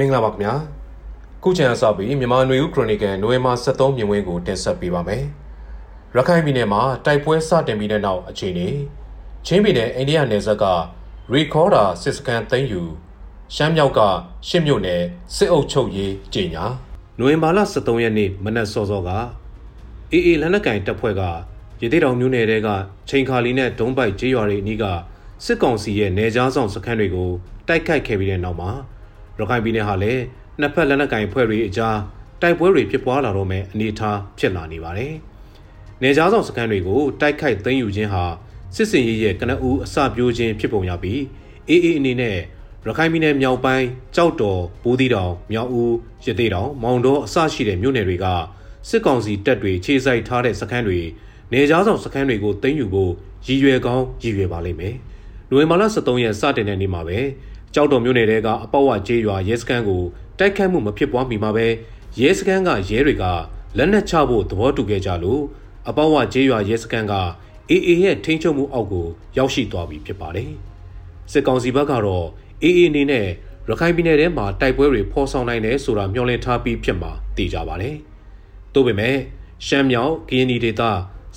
မင်္ဂလာပါခင်ဗျာခုချိန်အစပြီးမြန်မာနွေဦးခရိုနီကယ်နိုဝင်ဘာ23မြင်ကွင်းကိုတင်ဆက်ပေးပါမယ်ရခိုင်ပြည်နယ်မှာတိုက်ပွဲစတင်ပြီးတဲ့နောက်အခြေအနေချင်းပြည်နယ်အိန္ဒိယနယ်စပ်ကရီခေါ်ဒါစစ်စကန်သိမ်းယူရှမ်းမြောက်ကရှစ်မြို့နယ်စစ်အုပ်ချုပ်ရေးကြေညာနိုဝင်ဘာလ23ရက်နေ့မနက်စောစောကအေအေလက်နက်ကင်တပ်ဖွဲ့ကရသေးတောင်မြို့နယ်တဲကချိန်ခါလီနဲ့ဒုံးပိုက်ကျေးရွာတွေအနီးကစစ်ကောင်စီရဲ့နေကြားဆောင်စခန်းတွေကိုတိုက်ခိုက်ခဲ့ပြီးတဲ့နောက်မှာ ရခိုင်ပြည်နယ်ဟာလည်းနှစ်ဖက်လက်နက်ကင်ဖွဲ့တွေအကြားတိုက်ပွဲတွေဖြစ်ပွားလာတော့မယ်အနေအထားဖြစ်လာနေပါတယ်။နေကြားဆောင်စခန်းတွေကိုတိုက်ခိုက်သိမ်းယူခြင်းဟာစစ်စင်ရေးရဲ့ကနဦးအစပြိုးခြင်းဖြစ်ပုံရပြီးအေးအေးအနေနဲ့ရခိုင်ပြည်နယ်မြောက်ပိုင်းကြောက်တော်၊ဘူးသီးတောင်၊မြောက်ဦး၊ရသေးတောင်၊မောင်တော်အစရှိတဲ့မြို့နယ်တွေကစစ်ကောင်စီတပ်တွေခြေစိုက်ထားတဲ့စခန်းတွေနေကြားဆောင်စခန်းတွေကိုသိမ်းယူဖို့ရည်ရွယ်ကောင်းရည်ရွယ်ပါလိမ့်မယ်။နိုဝင်ဘာလ23ရက်စတင်တဲ့နေ့မှာပဲ ကြောက်တော်မြို့နယ်တဲကအပေါ့ဝကျေးရွာရဲစခန်းကိုတိုက်ခတ်မှုမဖြစ်ပွားမီမှာပဲရဲစခန်းကရဲတွေကလက်နက်ချဖို့သဘောတူခဲ့ကြလို့အပေါ့ဝကျေးရွာရဲစခန်းကအေအေရဲ့ထိန်းချုပ်မှုအောက်ကိုရောက်ရှိသွားပြီဖြစ်ပါတယ်။စစ်ကောင်စီဘက်ကတော့အေအေအနေနဲ့ရခိုင်ပြည်နယ်ထဲမှာတိုက်ပွဲတွေဖော်ဆောင်နိုင်တယ်ဆိုတာမျှော်လင့်ထားပြီးဖြစ်မှာသိကြပါတယ်။သို့ပေမဲ့ရှမ်းမြောက်ကရင်ပြည်ဒေသ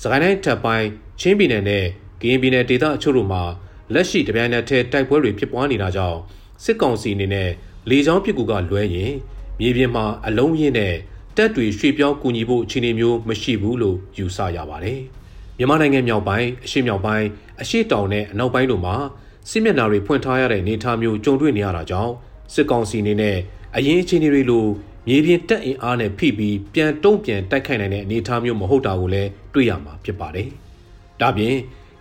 စကိုင်းတိုင်းထပ်ပိုင်းချင်းပြည်နယ်နဲ့ကရင်ပြည်နယ်ဒေသအချို့တို့မှာ လက်ရှိတပြိုင်နက်တည်းတိုက်ပွဲတွေဖြစ်ပွားနေတာကြောင့်စစ်ကောင်စီအနေနဲ့လေကြောင်းပစ်ကူကလွဲရင်မြေပြင်မှာအလုံးရင်းနဲ့တပ်တွေရွှေ့ပြောင်းကူညီဖို့အခြေအနေမျိုးမရှိဘူးလို့ယူဆရပါတယ်။မြန်မာနိုင်ငံမြောက်ပိုင်းအရှေ့မြောက်ပိုင်းအရှေ့တောင်နဲ့အနောက်ပိုင်းတို့မှာစစ်မျက်နှာတွေဖွင့်ထားရတဲ့နေထားမျိုးကြုံတွေ့နေရတာကြောင့်စစ်ကောင်စီအနေနဲ့အရင်အခြေအနေတွေလိုမြေပြင်တက်အင်အားနဲ့ဖိပြီးပြန်တုံ့ပြန်တိုက်ခိုက်နိုင်တဲ့အနေအထားမျိုးမဟုတ်တာကိုလည်းတွေ့ရမှာဖြစ်ပါတယ်။ဒါပြင်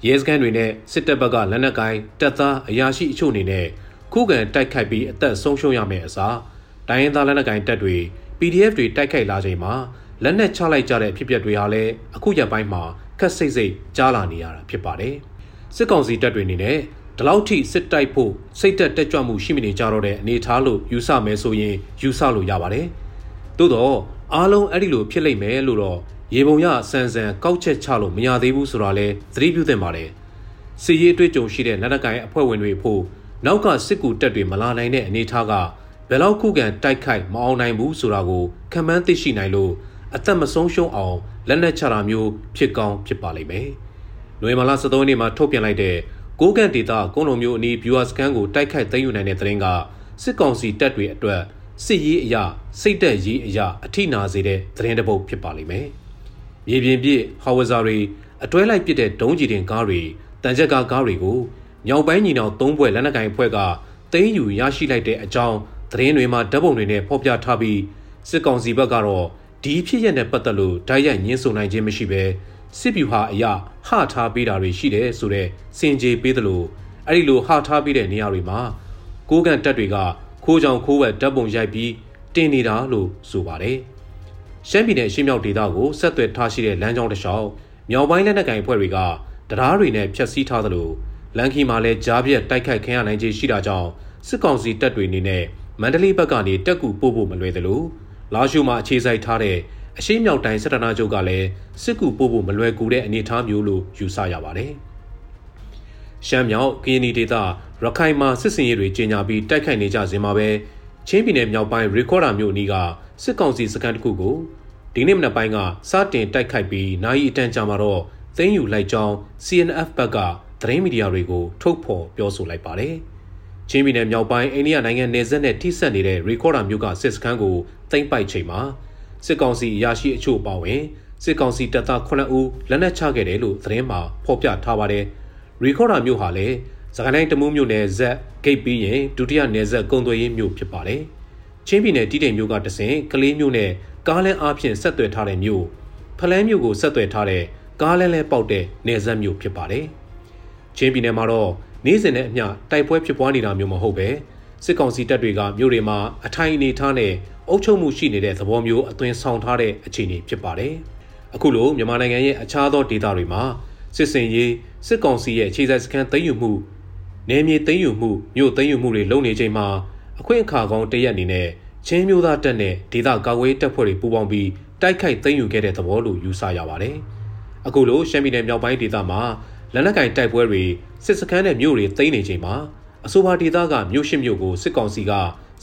ရဲစခန်းတွေနဲ့စစ်တပ်ဘက်ကလက်နက်ကိုင်းတပ်သားအရာရှိအချို့အနေနဲ့ခုခံတိုက်ခိုက်ပြီးအသက်ဆုံးရှုံးရမယ့်အစားတိုင်းရင်းသားလက်နက်ကိုင်တပ်တွေ PDF တွေတိုက်ခိုက်လာချိန်မှာလက်နက်ချလိုက်ကြတဲ့ဖြစ်ပျက်တွေဟာလည်းအခုရက်ပိုင်းမှာခက်စိတ်စိတ်ကြားလာနေရတာဖြစ်ပါတယ်။စစ်ကောင်စီတပ်တွေအနေနဲ့ဒီလောက်ထိစစ်တိုက်ဖို့စိတ်တက်တက်ကြွမှုရှိမနေကြတော့တဲ့အနေအထားလို့ယူဆမယ်ဆိုရင်ယူဆလို့ရပါတယ်။ သို့တော့အားလုံးအဲ့ဒီလိုဖြစ်လိမ့်မယ်လို့တော့ရေပုံရဆန်ဆန်ကောက်ချက်ချလို့မရသေးဘူးဆိုတာလဲသတိပြုသင့်ပါတယ်။စီရေးအတွေ့အကြုံရှိတဲ့လက်နက်ကိုင်အဖွဲ့ဝင်တွေဖို့နောက်ကစစ်ကူတပ်တွေမလာနိုင်တဲ့အနေအထားကဘယ်လောက်ခုခံတိုက်ခိုက်မအောင်နိုင်ဘူးဆိုတာကိုခံမှန်းသိရှိနိုင်လို့အသက်မဆုံးရှုံးအောင်လက်နက်ချတာမျိုးဖြစ်ကောင်းဖြစ်ပါလိမ့်မယ်။နိုဝင်ဘာလ17ရက်နေ့မှာထုတ်ပြန်လိုက်တဲ့ကိုကန်ဒေတာကုန်းလုံးမျိုးအနီး viewer scan ကိုတိုက်ခိုက်သိမ်းယူနိုင်တဲ့သတင်းကစစ်ကောင်စီတပ်တွေအတွက် စစ်ရေးအရာစိတ်သက်ရေးအရာအထိနာစေတဲ့သတင်းတစ်ပုဒ်ဖြစ်ပါလိမ့်မယ်။မြေပြင်ပြည့်ဟော်ဝဇာတွေအတွဲလိုက်ပစ်တဲ့ဒုံးကျည်တင်ကားတွေတန်ကြက်ကားကားတွေကိုမြောက်ပိုင်းညီနောင်သုံးဘွဲ့လက်နက်ကိုင်အဖွဲ့ကသိမ်းယူရရှိလိုက်တဲ့အကြောင်းသတင်းတွေမှာဓာတ်ပုံတွေနဲ့ဖော်ပြထားပြီးစစ်ကောင်စီဘက်ကတော့ဒီဖြစ်ရပ်နဲ့ပတ်သက်လို့ဓာတ်ရိုက်ညှင်းဆိုနိုင်ခြင်းမရှိဘဲစစ်ဗျူဟာအရဟထားပေးတာတွေရှိတယ်ဆိုတဲ့စင်ကြေပေးသလိုအဲ့ဒီလိုဟထားပေးတဲ့နေရာတွေမှာကိုကန်တက်တွေက ခိုးကြောင်ခိုးဝက်ဓာတ်ပုံရိုက်ပြီးတင်နေတာလို့ဆိုပါတယ်ရှမ်းပြည်နယ်ရှင်းမြောက်ဒေသကိုဆက်သွယ်ထားရှိတဲ့လမ်းကြောင်းတစ်လျှောက်မြောက်ပိုင်းလက်နက်ကိုင်အဖွဲ့တွေကတရားတွေနဲ့ဖျက်ဆီးထားသလိုလန်ခီမှာလည်းကြားပြက်တိုက်ခိုက်ခံရနိုင်ခြေရှိတာကြောင့်စစ်ကောင်စီတပ်တွေအနေနဲ့မန္တလေးဘက်ကနေတက်ကူပို့ဖို့မလွယ်သလိုလာရှိုမှာအခြေစိုက်ထားတဲ့အရှိမြောက်တိုင်းစစ်တနာချုပ်ကလည်းစစ်ကူပို့ဖို့မလွယ်ကူတဲ့အနေအထားမျိုးလို့ယူဆရပါတယ်။ရှမ်းမြောက်ကရင်နီဒေသ ရခိုင်မှာစစ်စင်ရေးတွေကျင်းညာပြီးတိုက်ခိုက်နေကြစဉ်မှာပဲချင်းပြည်နယ်မြောက်ပိုင်းရီကော်ဒါမြို့အနီးကစစ်ကောင်စီစခန်းတစ်ခုကိုဒီနေ့မနက်ပိုင်းကစတင်တိုက်ခိုက်ပြီးနိုင်အတန်းကြာမှာတော့သိမ်းယူလိုက်ကြောင်း CNF ဘက်ကသတင်းမီဒီယာတွေကိုထုတ်ဖော်ပြောဆိုလိုက်ပါတယ်။ချင်းပြည်နယ်မြောက်ပိုင်းအိန္ဒိယနိုင်ငံနယ်စပ်နဲ့ထိစပ်နေတဲ့ရီကော်ဒါမြို့ကစစ်စခန်းကိုသိမ်းပိုက်ချိန်မှာစစ်ကောင်စီအရာရှိအချို့ပါဝင်စစ်ကောင်စီတပ်သား9ဦးလက်နက်ချခဲ့တယ်လို့သတင်းမှာဖော်ပြထားပါတယ်။ရီကော်ဒါမြို့ဟာလည်း စကိုင်းတိုင်းတမူးမြို့နယ်ဇက်ဂိတ်ပြီးရင်ဒုတိယနယ်ဇက်ကုံသွေးရေးမြို့ဖြစ်ပါတယ်။ချင်းပြည်နယ်တီးတိမ်မြို့ကတဆင်ကလေးမြို့နဲ့ကားလန်းအားဖြင့်ဆက်သွယ်ထားတဲ့မြို့ဖလန်းမြို့ကိုဆက်သွယ်ထားတဲ့ကားလန်းလဲပေါက်တဲ့နယ်ဇက်မြို့ဖြစ်ပါတယ်။ချင်းပြည်နယ်မှာတော့နေ့စဉ်နဲ့အမျှတိုက်ပွဲဖြစ်ပွားနေတာမျိုးမဟုတ်ပဲစစ်ကောင်စီတပ်တွေကမြို့တွေမှာအထိုင်အနေထားနဲ့အုပ်ချုပ်မှုရှိနေတဲ့သဘောမျိုးအသွင်ဆောင်ထားတဲ့အခြေအနေဖြစ်ပါတယ်။အခုလိုမြန်မာနိုင်ငံရဲ့အခြားသောဒေသတွေမှာစစ်စင်ရေးစစ်ကောင်စီရဲ့အခြေစိုက်စခန်းသိမ်းယူမှု နယ်မြေသိမ်းယူမှုမြို့သိမ်းယူမှုတွေလုပ်နေချိန်မှာအခွင့်အခါကောင်းတရက်အနေနဲ့ချင်းမျိုးသားတပ်နဲ့ဒေသကာကွယ်တပ်ဖွဲ့တွေပူးပေါင်းပြီးတိုက်ခိုက်သိမ်းယူခဲ့တဲ့သဘောလို့ယူဆရပါတယ်။အခုလိုရှမ်းပြည်နယ်မြောက်ပိုင်းဒေသမှာလက်နက်ကင်တိုက်ပွဲတွေစစ်စခန်းနဲ့မြို့တွေသိမ်းနေချိန်မှာအဆိုပါဒေသကမြို့ရှိမြို့ကိုစစ်ကောင်စီက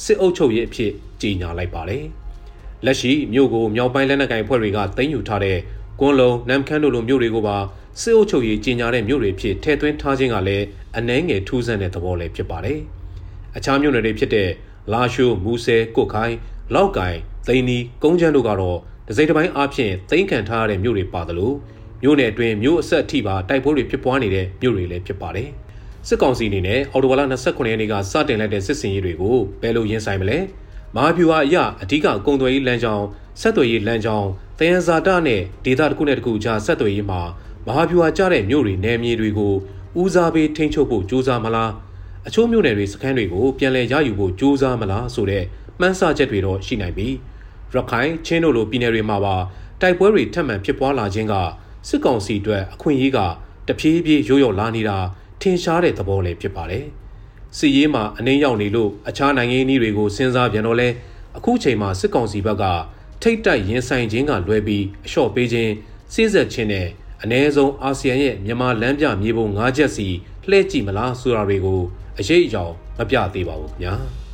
စစ်အုပ်ချုပ်ရေးအဖြစ်ကြေညာလိုက်ပါတယ်။လက်ရှိမြို့ကိုမြောက်ပိုင်းလက်နက်ကိုင်ဖွဲ့တွေကတင်ယူထားတဲ့ကွန်းလုံနမ်ခမ်းတို့လိုမြို့တွေကိုပါ စစ်အုပ်ချုပ်ရေးကြေညာတဲ့မြို့တွေဖြစ်ထည့်သွင်းထားခြင်းကလည်းအနှဲငယ်ထူးဆန်းတဲ့သဘောလည်းဖြစ်ပါတယ်။အခြားမြို့နယ်တွေဖြစ်တဲ့လာရှိုးမူဆဲကုတ်ခိုင်လောက်ကိုင်သိန်းနီကုန်းချမ်းတို့ကတော့ဒစိမ့်တစ်ပိုင်းအဖြစ်သိမ်းခံထားရတဲ့မြို့တွေပါသလိုမြို့နယ်အတွင်းမြို့အဆက်အထိပါတိုက်ပွဲတွေဖြစ်ပွားနေတဲ့မြို့တွေလည်းဖြစ်ပါတယ်။စစ်ကောင်စီအနေနဲ့အော်တိုဝါလာ29ရက်နေ့ကစတင်လိုက်တဲ့စစ်စင်ရေးတွေကိုဘယ်လိုရင်ဆိုင်မလဲ။မဟာဗျူဟာအရအဓိကကုံသွယ်ရေးလမ်းကြောင်းဆက်သွယ်ရေးလမ်းကြောင်းတယန်ဇာတနဲ့ဒေသတစ်ခုနဲ့တစ်ခုကြားဆက်သွယ်ရေးမှာ မဟာဗျူဟာကျတဲ့မြို့တွေနယ်မြေတွေကိုဦးစားပေးထိန်းချုပ်ဖို့ကြိုးစားမလားအချို့မြို့နယ်တွေစခန်းတွေကိုပြန်လည်ရယူဖို့ကြိုးစားမလားဆိုတဲ့မှန်းဆချက်တွေတော့ရှိနိုင်ပြီရခိုင်ချင်းတို့လိုပြည်နယ်တွေမှာပါတိုက်ပွဲတွေထပ်မံဖြစ်ပွားလာခြင်းကစစ်ကောင်စီအတွက်အခွင့်အရေးကတဖြည်းဖြည်းရိုးရိုးလာနေတာထင်ရှားတဲ့သဘောလည်းဖြစ်ပါတယ်စစ်ရေးမှာအနှင်းရောက်နေလို့အခြားနိုင်ငံရေးတွေကိုစဉ်းစားပြန်တော့လဲအခုချိန်မှာစစ်ကောင်စီဘက်ကထိတ်တိုက်ရင်ဆိုင်ခြင်းကလွဲပြီးအလျှော့ပေးခြင်းစိစက်ခြင်းနဲ့ အ ਨੇ ဆုံးအာဆီယံရဲ့မြန်မာလမ်းပြမြေပုံ၅ချက်စီလှည့်ကြည့်မလားဆိုတာတွေကိုအရေးအယောင်မပြသေးပါဘူးခင်ဗျာ။